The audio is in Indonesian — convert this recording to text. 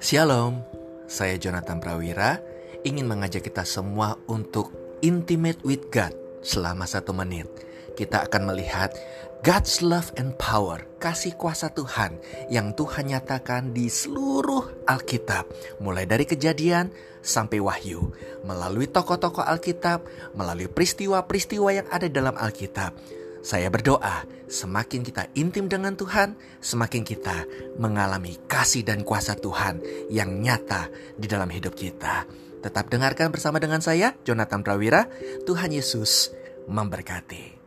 Shalom, saya Jonathan Prawira ingin mengajak kita semua untuk intimate with God selama satu menit. Kita akan melihat God's love and power, kasih kuasa Tuhan yang Tuhan nyatakan di seluruh Alkitab, mulai dari kejadian sampai wahyu, melalui tokoh-tokoh Alkitab, melalui peristiwa-peristiwa yang ada dalam Alkitab saya berdoa, semakin kita intim dengan Tuhan, semakin kita mengalami kasih dan kuasa Tuhan yang nyata di dalam hidup kita. Tetap dengarkan bersama dengan saya, Jonathan Prawira. Tuhan Yesus memberkati.